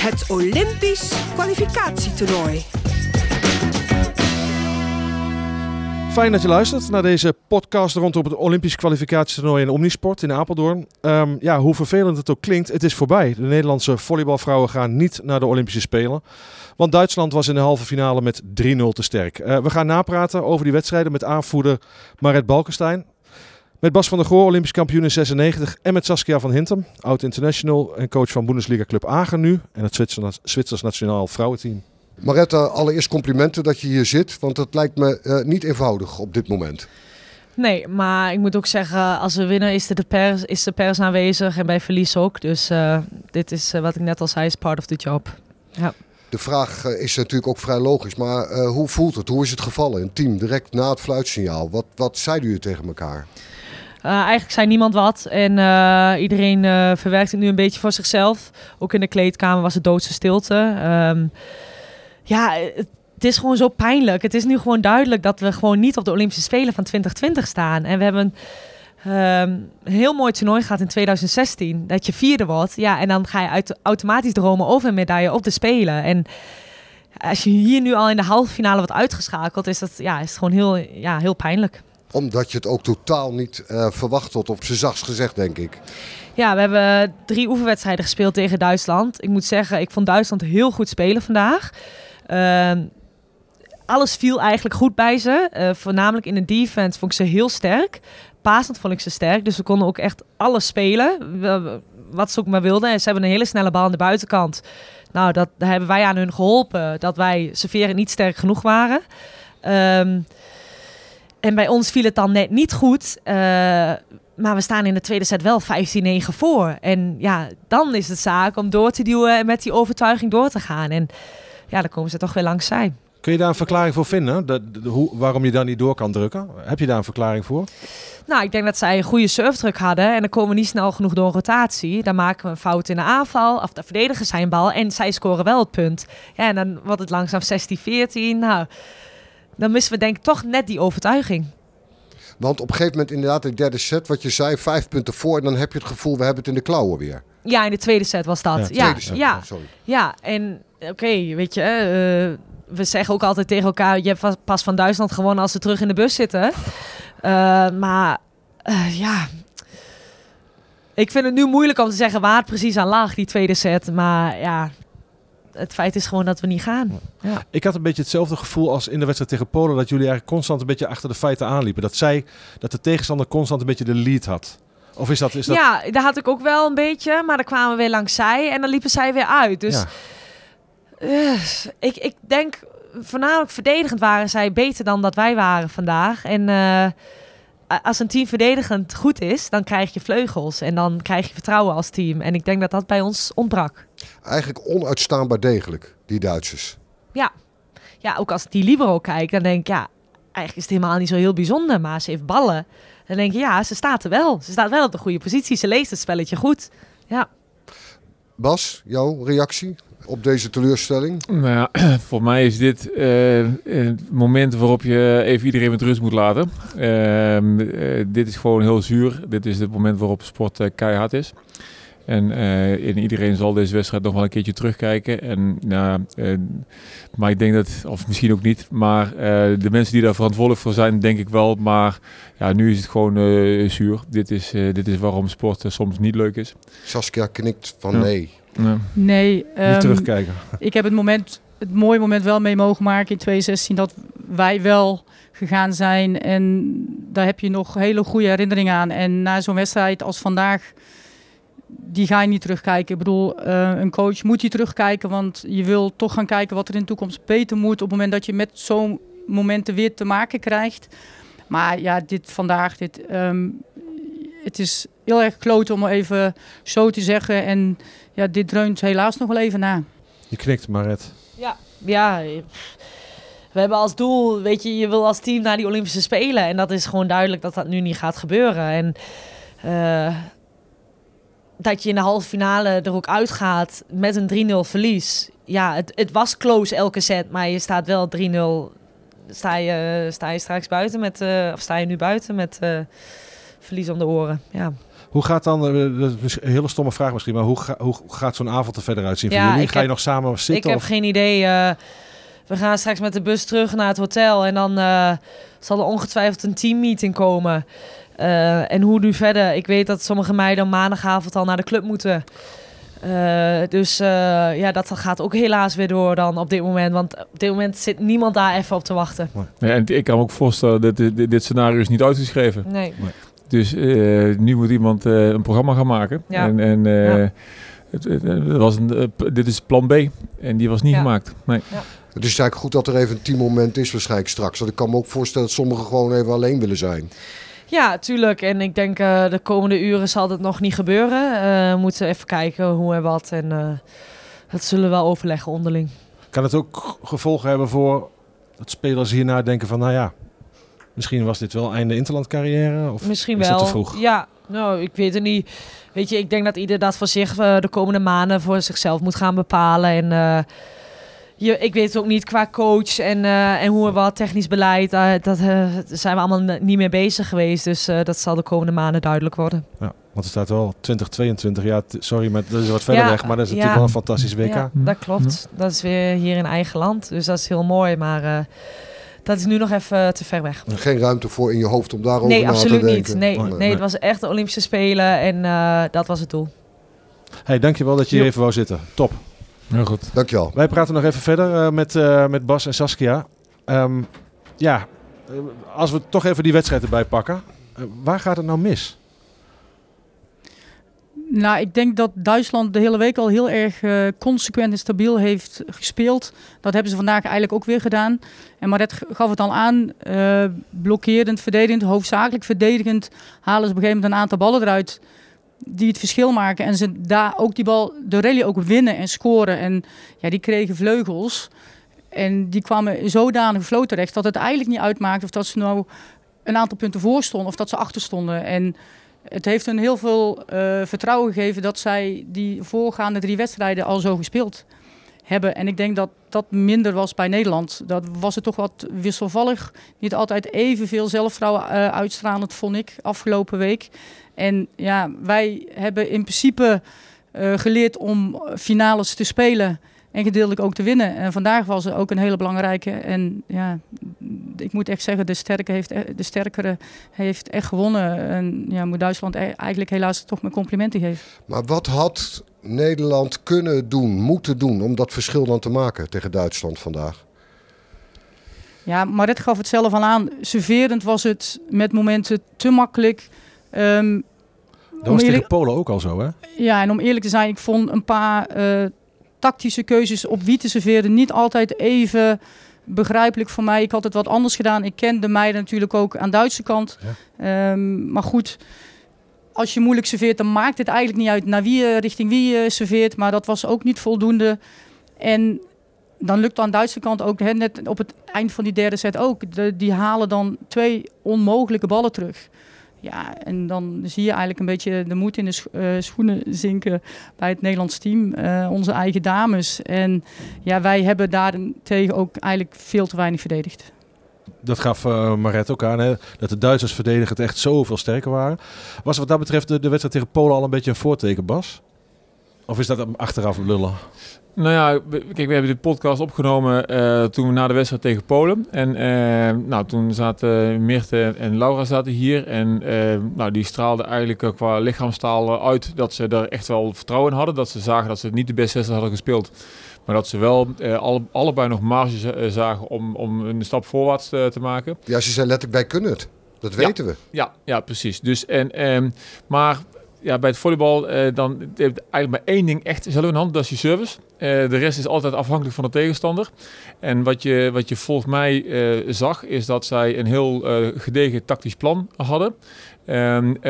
Het Olympisch kwalificatietoernooi. Fijn dat je luistert naar deze podcast rondom het Olympisch kwalificatietoernooi in Omnisport in Apeldoorn. Ehm, ja, hoe vervelend het ook klinkt, het is voorbij. De Nederlandse volleybalvrouwen gaan niet naar de Olympische Spelen. Want Duitsland was in de halve finale met 3-0 te sterk. Eh, we gaan napraten over die wedstrijden met aanvoerder Maret Balkenstein. Met Bas van der Goor, Olympisch kampioen in 96. En met Saskia van Hintem, oud-international en coach van Bundesliga Club Agen nu. En het Zwitsers, Zwitsers nationaal vrouwenteam. Maretta, allereerst complimenten dat je hier zit, want het lijkt me uh, niet eenvoudig op dit moment. Nee, maar ik moet ook zeggen, als we winnen is de pers, is de pers aanwezig en bij verlies ook. Dus uh, dit is uh, wat ik net al zei, is part of the job. Ja. De vraag is natuurlijk ook vrij logisch, maar hoe voelt het? Hoe is het gevallen? Een team direct na het fluitsignaal. Wat, wat zeiden jullie tegen elkaar? Uh, eigenlijk zei niemand wat en uh, iedereen uh, verwerkt het nu een beetje voor zichzelf. Ook in de kleedkamer was het doodse stilte. Um, ja, het is gewoon zo pijnlijk. Het is nu gewoon duidelijk dat we gewoon niet op de Olympische Spelen van 2020 staan. En we hebben um, een heel mooi toernooi gehad in 2016. Dat je vierde wordt. Ja, en dan ga je automatisch dromen over een medaille op de Spelen. En als je hier nu al in de halve finale wordt uitgeschakeld, is dat ja, is gewoon heel, ja, heel pijnlijk omdat je het ook totaal niet uh, verwacht tot op zijn zachts gezegd, denk ik. Ja, we hebben drie oefenwedstrijden gespeeld tegen Duitsland. Ik moet zeggen, ik vond Duitsland heel goed spelen vandaag. Uh, alles viel eigenlijk goed bij ze. Uh, voornamelijk in de defense vond ik ze heel sterk. Pasend vond ik ze sterk. Dus we konden ook echt alles spelen. Wat ze ook maar wilden. En ze hebben een hele snelle bal aan de buitenkant. Nou, dat hebben wij aan hun geholpen. Dat wij serveren niet sterk genoeg waren. Um, en bij ons viel het dan net niet goed. Uh, maar we staan in de tweede set wel 15-9 voor. En ja, dan is het zaak om door te duwen en met die overtuiging door te gaan. En ja, dan komen ze toch weer langs zij. Kun je daar een verklaring voor vinden? De, de, hoe, waarom je dan niet door kan drukken? Heb je daar een verklaring voor? Nou, ik denk dat zij een goede surfdruk hadden. En dan komen we niet snel genoeg door een rotatie. Dan maken we een fout in de aanval. Of de verdedigen zijn bal. En zij scoren wel het punt. Ja, en dan wordt het langzaam 16-14. Nou, dan missen we denk ik toch net die overtuiging. Want op een gegeven moment inderdaad de derde set, wat je zei, vijf punten voor. En dan heb je het gevoel, we hebben het in de klauwen weer. Ja, in de tweede set was dat. Ja, ja, set, ja, sorry. ja. en oké, weet je, uh, we zeggen ook altijd tegen elkaar, je hebt pas van Duitsland gewonnen als ze terug in de bus zitten. Uh, maar uh, ja, ik vind het nu moeilijk om te zeggen waar het precies aan lag, die tweede set. Maar ja, het feit is gewoon dat we niet gaan. Ja. Ik had een beetje hetzelfde gevoel als in de wedstrijd tegen Polen. Dat jullie eigenlijk constant een beetje achter de feiten aanliepen. Dat zij, dat de tegenstander constant een beetje de lead had. Of is dat, is dat... Ja, daar had ik ook wel een beetje. Maar dan kwamen we weer langs zij en dan liepen zij weer uit. Dus uh, ik, ik denk voornamelijk verdedigend waren zij beter dan dat wij waren vandaag. En uh, als een team verdedigend goed is, dan krijg je vleugels en dan krijg je vertrouwen als team. En ik denk dat dat bij ons ontbrak. Eigenlijk onuitstaanbaar degelijk, die Duitsers. Ja, ja ook als ik die libero kijk, dan denk ik, ja, eigenlijk is het helemaal niet zo heel bijzonder, maar ze heeft ballen. Dan denk je, ja, ze staat er wel. Ze staat wel op de goede positie, ze leest het spelletje goed. Ja. Bas, jouw reactie? Op deze teleurstelling? Nou ja, voor mij is dit uh, het moment waarop je even iedereen met rust moet laten. Uh, uh, dit is gewoon heel zuur. Dit is het moment waarop sport keihard is. En, en, iedereen zal deze wedstrijd nog wel een keertje terugkijken. En, nou, maar ik denk dat, of misschien ook niet, maar de mensen die daar verantwoordelijk voor zijn, denk ik wel. Maar ja, nu is het gewoon zuur. Dit is, dit is waarom sport soms niet leuk is. Saskia knikt van nee. Nee. nee um, Niet terugkijken. Ik heb het, moment, het mooie moment wel mee mogen maken in 2016 dat wij wel gegaan zijn. En daar heb je nog hele goede herinneringen aan. En na zo'n wedstrijd als vandaag, die ga je niet terugkijken. Ik bedoel, uh, een coach moet die terugkijken, want je wil toch gaan kijken wat er in de toekomst beter moet. Op het moment dat je met zo'n momenten weer te maken krijgt. Maar ja, dit vandaag, dit, um, het is heel erg kloot om even zo te zeggen. En ja, dit dreunt helaas nog wel even na. Je knikt, Maret. Ja, ja. We hebben als doel, weet je, je wil als team naar die Olympische Spelen. En dat is gewoon duidelijk dat dat nu niet gaat gebeuren. En uh, dat je in de halve finale er ook uitgaat met een 3-0 verlies. Ja, het, het was close elke set, maar je staat wel 3-0. Sta je, sta je straks buiten met, uh, of sta je nu buiten met uh, verlies om de oren. Ja. Hoe gaat dan, eh, dat is een hele stomme vraag misschien, maar hoe, ga- hoe gaat zo'n avond er verder uitzien Ja, voor jullie? ik Ga je heb- nog samen Ik zitten? heb of- geen idee. eh, we gaan straks met de bus terug naar het hotel. En dan eh, zal er ongetwijfeld een teammeeting komen. Eh, en hoe nu verder? Ik weet dat sommige meiden maandagavond al naar de club moeten. Eh, dus eh, ja, dat gaat ook helaas weer door dan op dit moment. Want op dit moment zit niemand daar even op te wachten. Ja, en ik kan me ook voorstellen dat dit, dit, dit scenario is niet uitgeschreven. Nee. Dus eh, nu moet iemand eh, een programma gaan maken. Ja. En, en eh, Ja. het, het- het was een, dit is plan B. En die was niet Ja. gemaakt. Nee. Het is eigenlijk goed dat er even een teammoment is waarschijnlijk straks. Want ik kan me ook voorstellen dat sommigen gewoon even alleen willen zijn. Ja, tuurlijk. En ik denk eh, de komende uren zal dat nog niet gebeuren. Eh, we moeten even kijken hoe en wat. En eh, dat zullen we wel overleggen onderling. Kan het ook gevolgen hebben voor dat spelers hierna denken van, nou ja, misschien was dit wel einde interlandcarrière? Of Misschien is wel. dat te vroeg? Ja, nou, ik weet het niet. Weet je, ik denk dat ieder dat voor zich eh, de komende maanden voor zichzelf moet gaan bepalen. En eh, je, ik weet het ook niet qua coach en, eh, en hoe en wat technisch beleid. dat daar zijn we allemaal niet mee bezig geweest. Dus eh, dat zal de komende maanden duidelijk worden. Ja, want er staat wel 2022. Ja, sorry, maar dat is wat verder Ja, weg. Maar dat is ja. natuurlijk wel een fantastisch WK. Ja, dat klopt. Dat is weer hier in eigen land. Dus dat is heel mooi. Maar eh, dat is nu nog even te ver weg. Geen ruimte voor in je hoofd om daarover Nee, na te absoluut denken. niet. Nee, Nee, nee, het was echt de Olympische Spelen en eh, dat was het doel. Hey, dankjewel dat je hier even wou zitten. Top. Heel goed. Dankjewel. Wij praten nog even verder eh, met, eh, met Bas en Saskia. Ehm, ja, als we toch even die wedstrijd erbij pakken. waar gaat het nou mis? Nou, ik denk dat Duitsland de hele week al heel erg eh, consequent en stabiel heeft gespeeld. Dat hebben ze vandaag eigenlijk ook weer gedaan. En Maret gaf het al aan, eh, blokkerend, verdedigend, hoofdzakelijk verdedigend halen ze op een gegeven moment een aantal ballen eruit die het verschil maken. En ze daar ook die bal, de rally ook winnen en scoren. En ja, die kregen vleugels. En die kwamen zodanig flow terecht dat het eigenlijk niet uitmaakte of dat ze nou een aantal punten voor stonden of dat ze achter stonden. En het heeft hun heel veel eh, vertrouwen gegeven dat zij die voorgaande drie wedstrijden al zo gespeeld hebben. En ik denk dat dat minder was bij Nederland. Dat was het toch wat wisselvallig. Niet altijd evenveel zelfvertrouwen eh, uitstralend, vond ik, afgelopen week. En ja, wij hebben in principe eh, geleerd om finales te spelen en gedeeltelijk ook te winnen. En vandaag was er ook een hele belangrijke. En ja, ik moet echt zeggen, de, sterke heeft, e- de sterkere heeft echt gewonnen. En ja, moet Duitsland e- eigenlijk helaas toch mijn complimenten geven. Maar wat had Nederland kunnen doen, moeten doen om dat verschil dan te maken tegen Duitsland vandaag? Ja, Maret gaf het zelf al aan. Serverend was het met momenten te makkelijk. Ehm, Dat was tegen eerlijk- Polen ook al zo, hè? Ja, en om eerlijk te zijn, ik vond een paar eh, tactische keuzes op wie te serveren niet altijd even begrijpelijk voor mij. Ik had het wat anders gedaan. Ik ken de meiden natuurlijk ook aan de Duitse kant. Ehm, maar goed, als je moeilijk serveert, dan maakt het eigenlijk niet uit naar wie je, richting wie je serveert. Maar dat was ook niet voldoende. En dan lukt aan de Duitse kant ook, hè, net op het eind van die derde set ook. De, die halen dan twee onmogelijke ballen terug. Ja, en dan zie je eigenlijk een beetje de moed in de eh, schoenen zinken bij het Nederlands team. eh, onze eigen dames. En ja, wij hebben daarentegen ook eigenlijk veel te weinig verdedigd. Dat gaf eh Maret ook aan, hè? dat de Duitsers verdedigend echt zoveel sterker waren. Was wat dat betreft de wedstrijd tegen Polen al een beetje een voorteken, Bas? Of is dat achteraf lullen? Nou ja, kijk, we hebben de podcast opgenomen eh, toen we na de wedstrijd tegen Polen. En eh, nou, toen zaten Mirte en Laura zaten hier. En eh, nou, die straalden eigenlijk qua lichaamstaal uit dat ze er echt wel vertrouwen in hadden. Dat ze zagen dat ze niet de beste wedstrijd hadden gespeeld. Maar dat ze wel eh, alle, allebei nog marge za- zagen om, om een stap voorwaarts te maken. Ja, ze zijn letterlijk bij kunnen het. Dat Ja. weten we. Ja, ja precies. Dus, en, ehm, maar ja, bij het volleybal eh, dan heeft eigenlijk maar één ding echt zelf in hand, dat is je service. Eh, de rest is altijd afhankelijk van de tegenstander. En wat je, wat je volgens mij eh, zag, is dat zij een heel eh, gedegen tactisch plan hadden.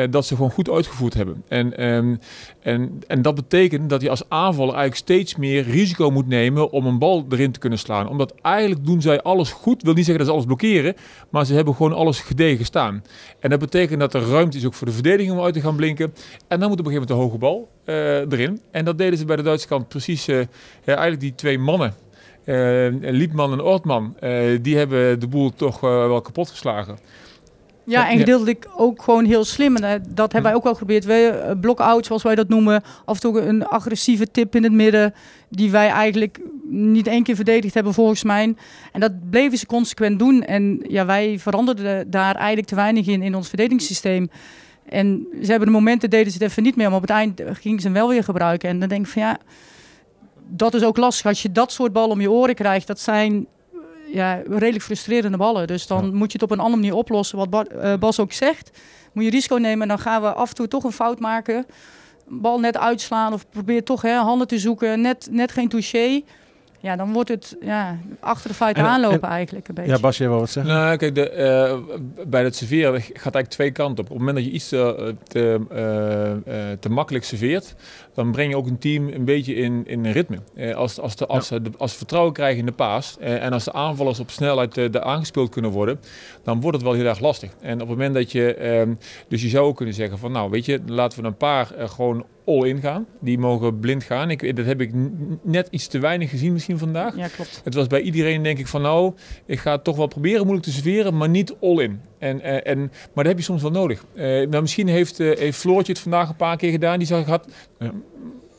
Dat ze gewoon goed uitgevoerd hebben. En, ehm, en, en dat betekent dat je als aanvaller eigenlijk steeds meer risico moet nemen om een bal erin te kunnen slaan. Omdat eigenlijk doen zij alles goed. Wil niet zeggen dat ze alles blokkeren, maar ze hebben gewoon alles gedegen staan. En dat betekent dat er ruimte is ook voor de verdediging om uit te gaan blinken. En dan moet op een gegeven moment de hoge bal erin. En dat deden ze bij de Duitse kant precies. Eigenlijk die twee mannen, eh Liepman en Ortman, eh, die hebben de boel toch eh, wel kapot geslagen. Ja, en gedeeltelijk ook gewoon heel slim. En eh, dat hebben wij ook wel geprobeerd. We, block-out, zoals wij dat noemen. Af en toe een agressieve tip in het midden. Die wij eigenlijk niet één keer verdedigd hebben, volgens mij. En dat bleven ze consequent doen. En ja, wij veranderden daar eigenlijk te weinig in, in ons verdedigingssysteem. En ze hebben de momenten, deden ze het even niet meer. Maar op het eind gingen ze hem wel weer gebruiken. En dan denk ik van ja, dat is ook lastig. Als je dat soort ballen om je oren krijgt, dat zijn ja, redelijk frustrerende ballen. Dus dan moet je het op een andere manier oplossen. Wat eh, Bas ook zegt, moet je risico nemen. En dan gaan we af en toe toch een fout maken. Bal net uitslaan of probeer toch hè, handen te zoeken. Net, net geen touché. Ja, dan wordt het ja, achter de feiten aanlopen eigenlijk een beetje. Ja, Bas, jij wil wat zeggen? Nou, kijk, de, uh, bij het serveren gaat eigenlijk twee kanten op. Op het moment dat je iets te, te, uh, te makkelijk serveert, dan breng je ook een team een beetje in, in ritme. als, als, de, als, de, als vertrouwen krijgen in de paas en als de aanvallers op snelheid de, aangespeeld kunnen worden, dan wordt het wel heel erg lastig. En op het moment dat je, ehm, dus je zou ook kunnen zeggen van nou, weet je, laten we een paar gewoon all-in gaan. Die mogen blind gaan. Ik, dat heb ik net iets te weinig gezien misschien vandaag. Ja, klopt. Het was bij iedereen denk ik van nou, ik ga het toch wel proberen moeilijk te serveren, maar niet all-in. En, en, en, maar dat heb je soms wel nodig. Uh, nou, misschien heeft, uh, heeft Floortje het vandaag een paar keer gedaan. Die zag had. Uh,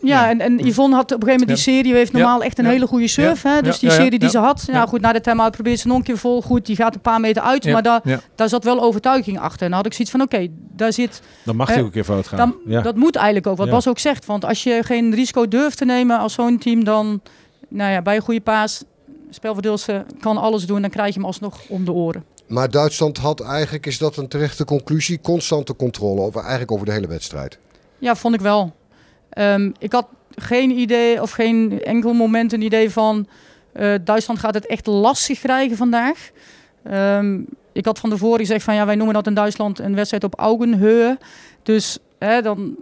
ja, en, en Yvonne had op een gegeven moment die serie, heeft normaal echt een hele goede surf. Hè? Dus die serie die ze had, ja. goed, na de time-out probeert ze nog een keer vol. Goed, die gaat een paar meter uit, maar daar, daar zat wel overtuiging achter. En dan had ik zoiets van, oké, daar zit... Dan mag hij ook een keer fout gaan. Dan, Dat moet eigenlijk ook, wat Bas ook zegt. Want als je geen risico durft te nemen als zo'n team, dan, nou ja, bij een goede paas, spelverdeelster kan alles doen, dan krijg je hem alsnog om de oren. Maar Duitsland had eigenlijk, is dat een terechte conclusie, constante controle over, eigenlijk over de hele wedstrijd. Ja, vond ik wel. Um, ik had geen idee of geen enkel moment een idee van uh, Duitsland gaat het echt lastig krijgen vandaag. Um, ik had van tevoren gezegd van ja, wij noemen dat in Duitsland een wedstrijd op augenhöhe. Dus hè, dan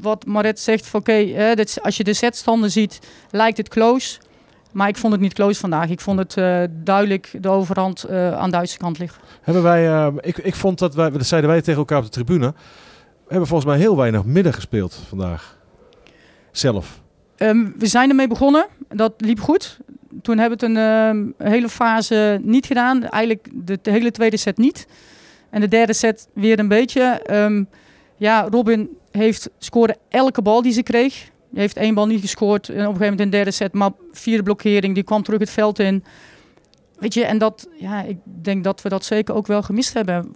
wat Maret zegt oké, als je de setstanden ziet, lijkt het close. Maar ik vond het niet close vandaag. Ik vond het uh, duidelijk de overhand uh, aan de Duitse kant liggen. Hebben wij, ik, ik vond dat wij, dat zeiden wij tegen elkaar op de tribune hebben volgens mij heel weinig midden gespeeld vandaag. Zelf. Um, we zijn ermee begonnen. Dat liep goed. Toen hebben we het een um, hele fase niet gedaan. Eigenlijk de, hele tweede set niet. En de derde set weer een beetje. Um, ja, Robin heeft, scoorde elke bal die ze kreeg. Hij heeft één bal niet gescoord. En op een gegeven moment in de derde set. Maar vierde blokkering. Die kwam terug het veld in. Weet je, en dat, ja, ik denk dat we dat zeker ook wel gemist hebben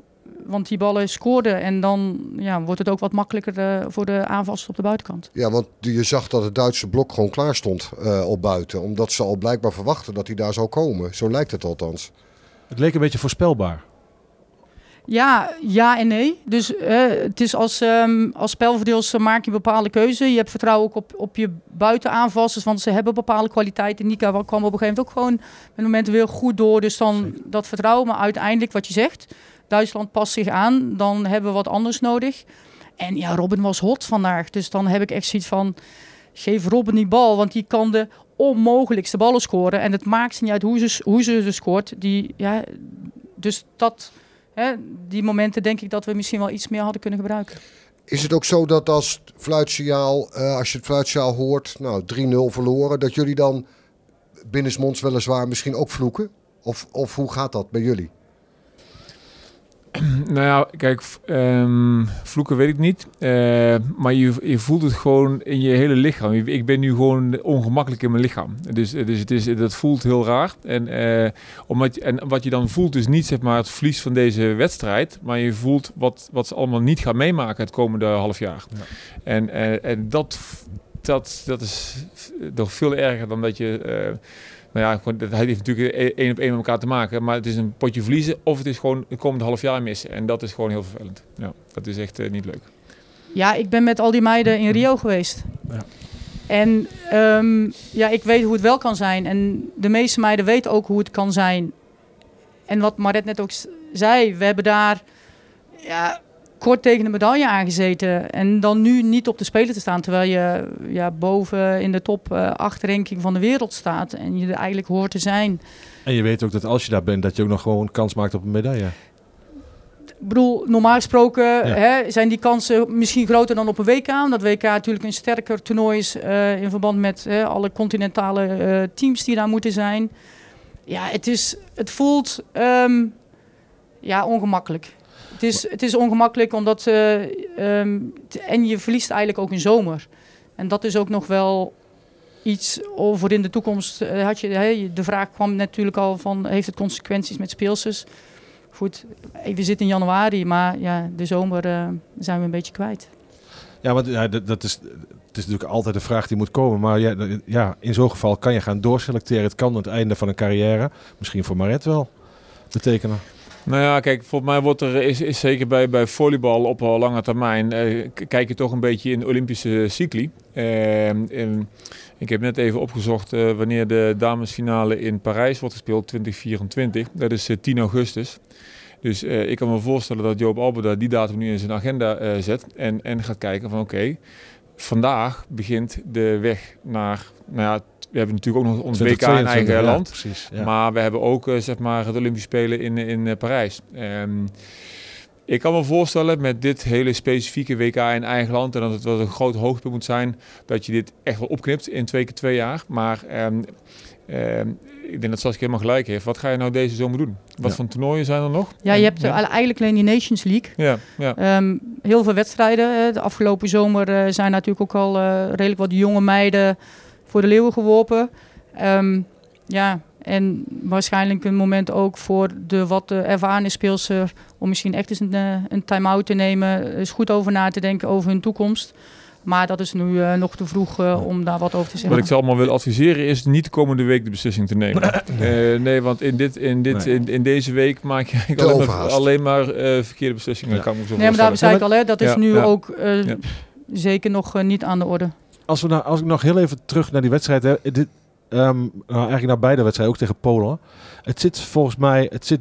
want die ballen scoorden. En dan ja, wordt het ook wat makkelijker uh, voor de aanvallers op de buitenkant. Ja, want je zag dat het Duitse blok gewoon klaar stond uh, op buiten. Omdat ze al blijkbaar verwachten dat hij daar zou komen. Zo lijkt het althans. Het leek een beetje voorspelbaar. Ja, ja en nee. Dus uh, het is als, um, als spelverdeelster maak je een bepaalde keuze. Je hebt vertrouwen ook op, op je buitenaanvallers, want ze hebben bepaalde kwaliteiten. Nika kwam op een gegeven moment ook gewoon met momenten weer goed door. Dus dan dat vertrouwen. Maar uiteindelijk wat je zegt, Duitsland past zich aan, dan hebben we wat anders nodig. En ja, Robin was hot vandaag. Dus dan heb ik echt zoiets van, geef Robin die bal, want die kan de onmogelijkste ballen scoren. En het maakt niet uit hoe ze, hoe ze ze scoort. Die, ja, dus dat, hè, die momenten denk ik dat we misschien wel iets meer hadden kunnen gebruiken. Is het ook zo dat als fluitsignaal, uh, als je het fluitsignaal hoort, nou 3-0 verloren, dat jullie dan binnensmonds weliswaar misschien ook vloeken? Of, of hoe gaat dat bij jullie? Nou ja, kijk, um, vloeken weet ik niet. Uh, maar je, je voelt het gewoon in je hele lichaam. Ik ben nu gewoon ongemakkelijk in mijn lichaam. Dus, dus het is, dat voelt heel raar. En, uh, omdat, en wat je dan voelt is niet zeg maar, het verlies van deze wedstrijd. Maar je voelt wat, wat ze allemaal niet gaan meemaken het komende half jaar. Ja. En, uh, en dat, dat, dat is nog veel erger dan dat je nou ja, dat heeft natuurlijk één op één met elkaar te maken. Maar het is een potje verliezen of het is gewoon het komende half jaar missen. En dat is gewoon heel vervelend. Ja, dat is echt uh, niet leuk. Ja, ik ben met al die meiden in Rio geweest. Ja. En um, ja, ik weet hoe het wel kan zijn. En de meeste meiden weten ook hoe het kan zijn. En wat Maret net ook zei, we hebben daar ja, kort tegen de medaille aangezeten. En dan nu niet op de Spelen te staan. Terwijl je ja, boven in de top uh, ranking van de wereld staat. En je er eigenlijk hoort te zijn. En je weet ook dat als je daar bent, dat je ook nog gewoon kans maakt op een medaille. Ik bedoel, normaal gesproken ja. hè, zijn die kansen misschien groter dan op een WK. Omdat WK natuurlijk een sterker toernooi is uh, in verband met hè, alle continentale uh, teams die daar moeten zijn. Ja, het, is, het voelt... Um, ja, ongemakkelijk. Het is, het is ongemakkelijk omdat... eh, ehm, en je verliest eigenlijk ook in zomer. En dat is ook nog wel iets over in de toekomst. eh, had je, de vraag kwam natuurlijk al van... heeft het consequenties met speelsters? Goed, eh, we zitten in januari, maar ja, de zomer zijn we een beetje kwijt. Ja, want ja, dat, is, het is natuurlijk altijd de vraag die moet komen. Maar ja, ja, in zo'n geval kan je gaan doorselecteren. Het kan het einde van een carrière, misschien voor Maret wel, betekenen. Nou ja, kijk, volgens mij wordt er, is, is zeker bij, bij volleybal op wel lange termijn, eh, kijk je toch een beetje in de Olympische cycli. Ehm, ik heb net even opgezocht eh, wanneer de damesfinale in Parijs wordt gespeeld, 2024. Dat is eh, 10 augustus. Dus eh, ik kan me voorstellen dat Joop Alberda die datum nu in zijn agenda eh, zet en, en gaat kijken van oké, vandaag begint de weg naar, nou ja, we hebben natuurlijk ook nog ons WK in 2022, eigen ja, land. Precies. Ja. Maar we hebben ook eh, zeg maar, het Olympisch Spelen in, in eh, Parijs. Ehm, ik kan me voorstellen met dit hele specifieke WK in eigen land en dat het wel een groot hoogtepunt moet zijn, dat je dit echt wel opknipt in twee keer twee jaar. Maar ehm, ehm, ik denk dat Saskia helemaal gelijk heeft. Wat ga je nou deze zomer doen? Wat Ja. voor toernooien zijn er nog? Ja, je hebt ja. eh, eigenlijk alleen die Nations League. Ja, ja. Ehm, heel veel wedstrijden. eh, De afgelopen zomer eh, zijn natuurlijk ook al eh, redelijk wat jonge meiden voor de leeuwen geworpen. Ehm, ja, en waarschijnlijk een moment ook voor de wat ervaren speelster om misschien echt eens een, uh, een time-out te nemen. Eens goed over na te denken over hun toekomst. Maar dat is nu uh, nog te vroeg uh, om daar wat over te zeggen. Wat ik ze allemaal wil adviseren is niet de komende week de beslissing te nemen. uh, nee, want in, dit, in, dit, nee. in, in, deze week maak je alleen maar, alleen maar uh, verkeerde beslissingen. Ja. Kan ik me zo nee, maar daar zei ik al, hè, dat is Ja, nu ja. ook uh, ja. zeker nog niet aan de orde. Als, we nou, als ik nog heel even terug naar die wedstrijd... Hè, dit, um, nou, eigenlijk naar beide wedstrijden, ook tegen Polen. Het zit volgens mij... Het, zit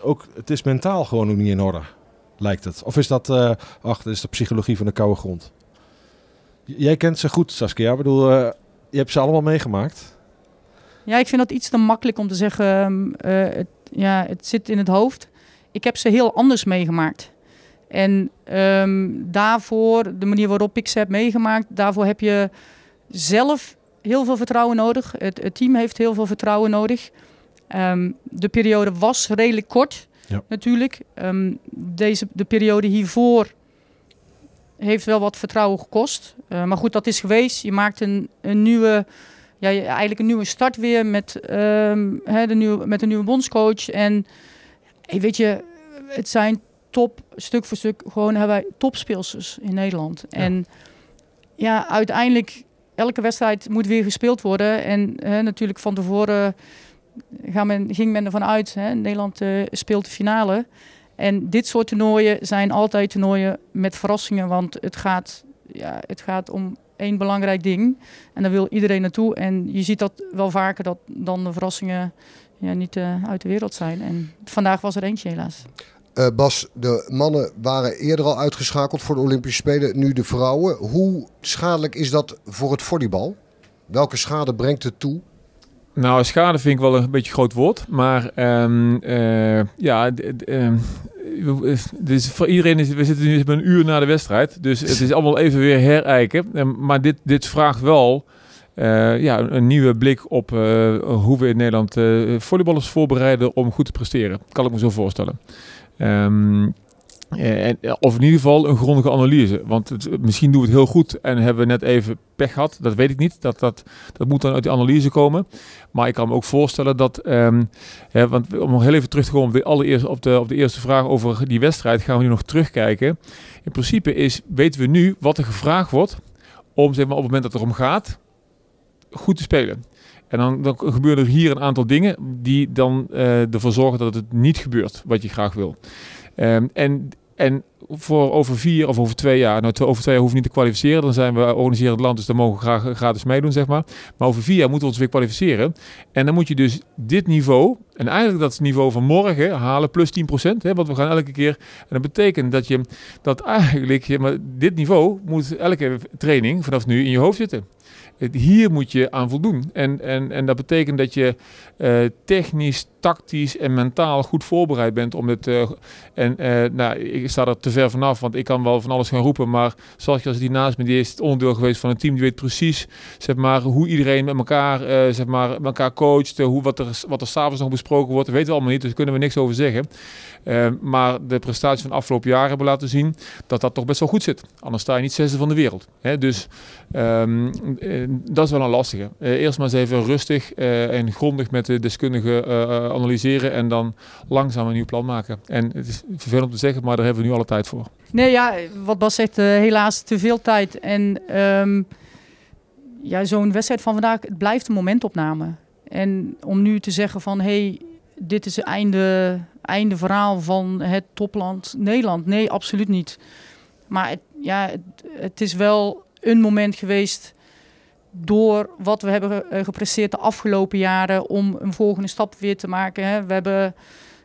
ook, het is mentaal gewoon nog niet in orde, lijkt het. Of is dat... Uh, ach, dat is de psychologie van de koude grond. Jij kent ze goed, Saskia. Ik bedoel, uh, je hebt ze allemaal meegemaakt. Ja, ik vind dat iets te makkelijk om te zeggen... Uh, het, ja, het zit in het hoofd. Ik heb ze heel anders meegemaakt. En um, daarvoor, de manier waarop ik ze heb meegemaakt... daarvoor heb je zelf heel veel vertrouwen nodig. Het, het team heeft heel veel vertrouwen nodig. Um, de periode was redelijk kort, ja. natuurlijk. Um, deze, de periode hiervoor heeft wel wat vertrouwen gekost. Uh, maar goed, dat is geweest. Je maakt een, een nieuwe, ja, eigenlijk een nieuwe start weer met, um, hè, de nieuwe, met een nieuwe bondscoach. En hey, weet je, het zijn top, stuk voor stuk, gewoon hebben wij topspeelsters in Nederland. Ja. En ja, uiteindelijk, elke wedstrijd moet weer gespeeld worden. En hè, natuurlijk van tevoren gaan men, ging men ervan uit, hè, Nederland uh, speelt de finale. En dit soort toernooien zijn altijd toernooien met verrassingen, want het gaat, ja, het gaat om één belangrijk ding. En daar wil iedereen naartoe. En je ziet dat wel vaker dat dan de verrassingen ja, niet uh, uit de wereld zijn. En vandaag was er eentje helaas. Uh, Bas, de mannen waren eerder al uitgeschakeld voor de Olympische Spelen, nu de vrouwen. Hoe schadelijk is dat voor het volleybal? Welke schade brengt het toe? Nou, schade vind ik wel een beetje groot woord. Maar um, uh, ja, um, dus voor iedereen is, we zitten nu een uur na de wedstrijd. Dus het is allemaal even weer herijken. Um, maar dit, dit vraagt wel uh, ja, een nieuwe blik op hoe we in Nederland volleyballers voorbereiden om goed te presteren. Kan ik me zo voorstellen. Um, en, of in ieder geval een grondige analyse. Want het, misschien doen we het heel goed en hebben we net even pech gehad. Dat weet ik niet. Dat, dat, dat moet dan uit die analyse komen. Maar ik kan me ook voorstellen dat... Um, hè, want om nog heel even terug te komen op de, allereerste, op, de, op de eerste vraag over die wedstrijd... gaan we nu nog terugkijken. In principe is, weten we nu wat er gevraagd wordt... om zeg maar, op het moment dat het erom gaat, goed te spelen. En dan, dan gebeuren er hier een aantal dingen... die dan uh, ervoor zorgen dat het niet gebeurt wat je graag wil. Um, en, en voor over vier of over twee jaar, nou over twee jaar hoeven we niet te kwalificeren, dan zijn we organiserend land, dus dan mogen we graag gratis meedoen, zeg maar. Maar over vier jaar moeten we ons weer kwalificeren. En dan moet je dus dit niveau, en eigenlijk dat niveau van morgen, halen plus 10%, hè, want we gaan elke keer, en dat betekent dat je, dat eigenlijk, maar dit niveau moet elke training vanaf nu in je hoofd zitten. Hier moet je aan voldoen. En, en, en dat betekent dat je uh, technisch, tactisch en mentaal goed voorbereid bent om dit. eh, en eh, nou, ik sta er te ver vanaf, want ik kan wel van alles gaan roepen. Maar zoals als die naast me, die is het onderdeel geweest van een team, die weet precies zeg maar, hoe iedereen met elkaar, eh, zeg maar, met elkaar coacht. hoe, wat er, wat er s'avonds nog besproken wordt, dat weten we allemaal niet. Dus daar kunnen we niks over zeggen. Maar de prestaties van de afgelopen jaren hebben laten zien dat dat toch best wel goed zit. Anders sta je niet zesde van de wereld. Hè? Dus ehm, eh, dat is wel een lastige. Eerst maar eens even rustig en grondig met de deskundigen analyseren en dan langzaam een nieuw plan maken. En het is vervelend om te zeggen, maar daar hebben we nu alle tijd voor. Nee, ja, wat Bas zegt, eh, helaas te veel tijd. En ehm, ja, zo'n wedstrijd van vandaag, het blijft een momentopname. En om nu te zeggen van, hey, dit is het einde, einde verhaal van het topland Nederland. Nee, absoluut niet. Maar het, ja, het is wel een moment geweest door wat we hebben eh, gepresteerd de afgelopen jaren om een volgende stap weer te maken. Hè. We hebben,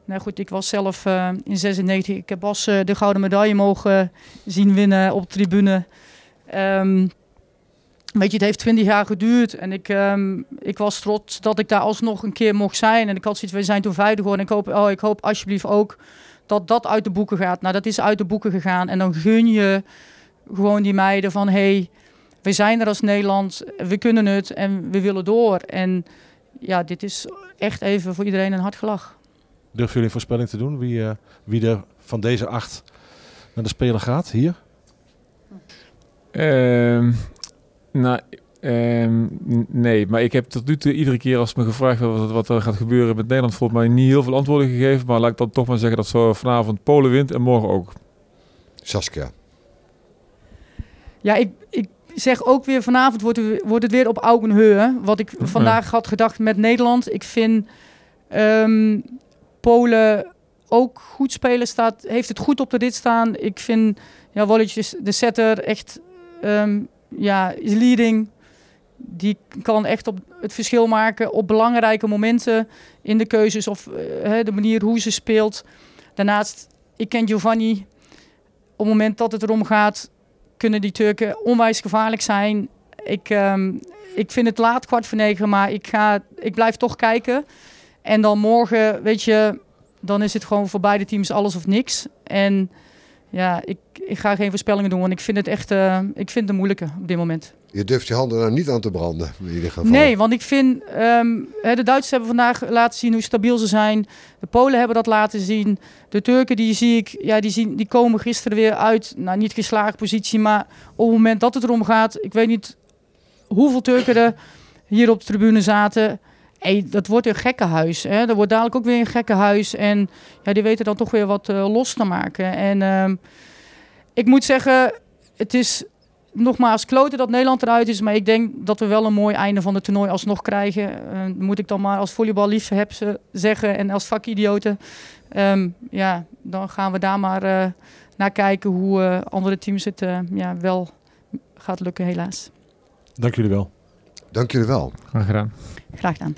nou goed, ik was zelf eh, in 96, ik heb Bas eh, de gouden medaille mogen zien winnen op tribune. Ehm, weet je, het heeft 20 jaar geduurd en ik, ehm, ik was trots dat ik daar alsnog een keer mocht zijn. En ik had zoiets, we zijn toen vijfde geworden. En ik hoop, oh, ik hoop alsjeblieft ook dat dat uit de boeken gaat. Nou, dat is uit de boeken gegaan. En dan gun je gewoon die meiden van, hey, we zijn er als Nederland, we kunnen het en we willen door. En ja, dit is echt even voor iedereen een hard gelach. Durven jullie een voorspelling te doen wie, eh, wie er van deze acht naar de Spelen gaat hier? Ehm, nou, ehm, nee, maar ik heb tot nu toe iedere keer als me gevraagd wordt wat, wat er gaat gebeuren met Nederland, volgens mij niet heel veel antwoorden gegeven. Maar laat ik dan toch maar zeggen dat zo vanavond Polen wint en morgen ook. Saskia. Ja, ik, ik zeg ook weer vanavond wordt, het- wordt het weer op Augenheu. Wat ik vandaag had gedacht met Nederland. Ik vind ehm, Polen ook goed spelen. Staat, heeft het goed op de rit staan. Ik vind ja, Wolletjes, de setter, echt ehm, ja, is leading. Die kan echt op het verschil maken op belangrijke momenten in de keuzes of eh, hè, de manier hoe ze speelt. Daarnaast, ik ken Giovanni. Op het moment dat het erom gaat, kunnen die Turken onwijs gevaarlijk zijn. Ik, ehm, ik vind het laat, kwart voor negen, maar ik, ga, ik blijf toch kijken. En dan morgen, weet je, dan is het gewoon voor beide teams alles of niks. En ja, ik, ik ga geen voorspellingen doen, want ik vind het echt eh, ik vind het een moeilijke op dit moment. Je durft je handen er niet aan te branden, in ieder geval. Nee, want ik vind, ehm, de Duitsers hebben vandaag laten zien hoe stabiel ze zijn. De Polen hebben dat laten zien. De Turken, die zie ik, ja, die, zien, die komen gisteren weer uit, nou niet geslaagd positie, maar op het moment dat het erom gaat, ik weet niet hoeveel Turken er hier op de tribune zaten. Hey, dat wordt een gekkenhuis. Hè? Dat wordt dadelijk ook weer een gekkenhuis. En ja, die weten dan toch weer wat eh, los te maken. En ehm, ik moet zeggen, het is nogmaals kloten dat Nederland eruit is. Maar ik denk dat we wel een mooi einde van het toernooi alsnog krijgen. Eh, moet ik dan maar als volleyballiefheb zeggen en als vakidioten. Ehm, ja, dan gaan we daar maar eh, naar kijken hoe eh, andere teams het eh, ja, wel gaat lukken helaas. Dank jullie wel. Dank jullie wel. Graag gedaan. Graag gedaan.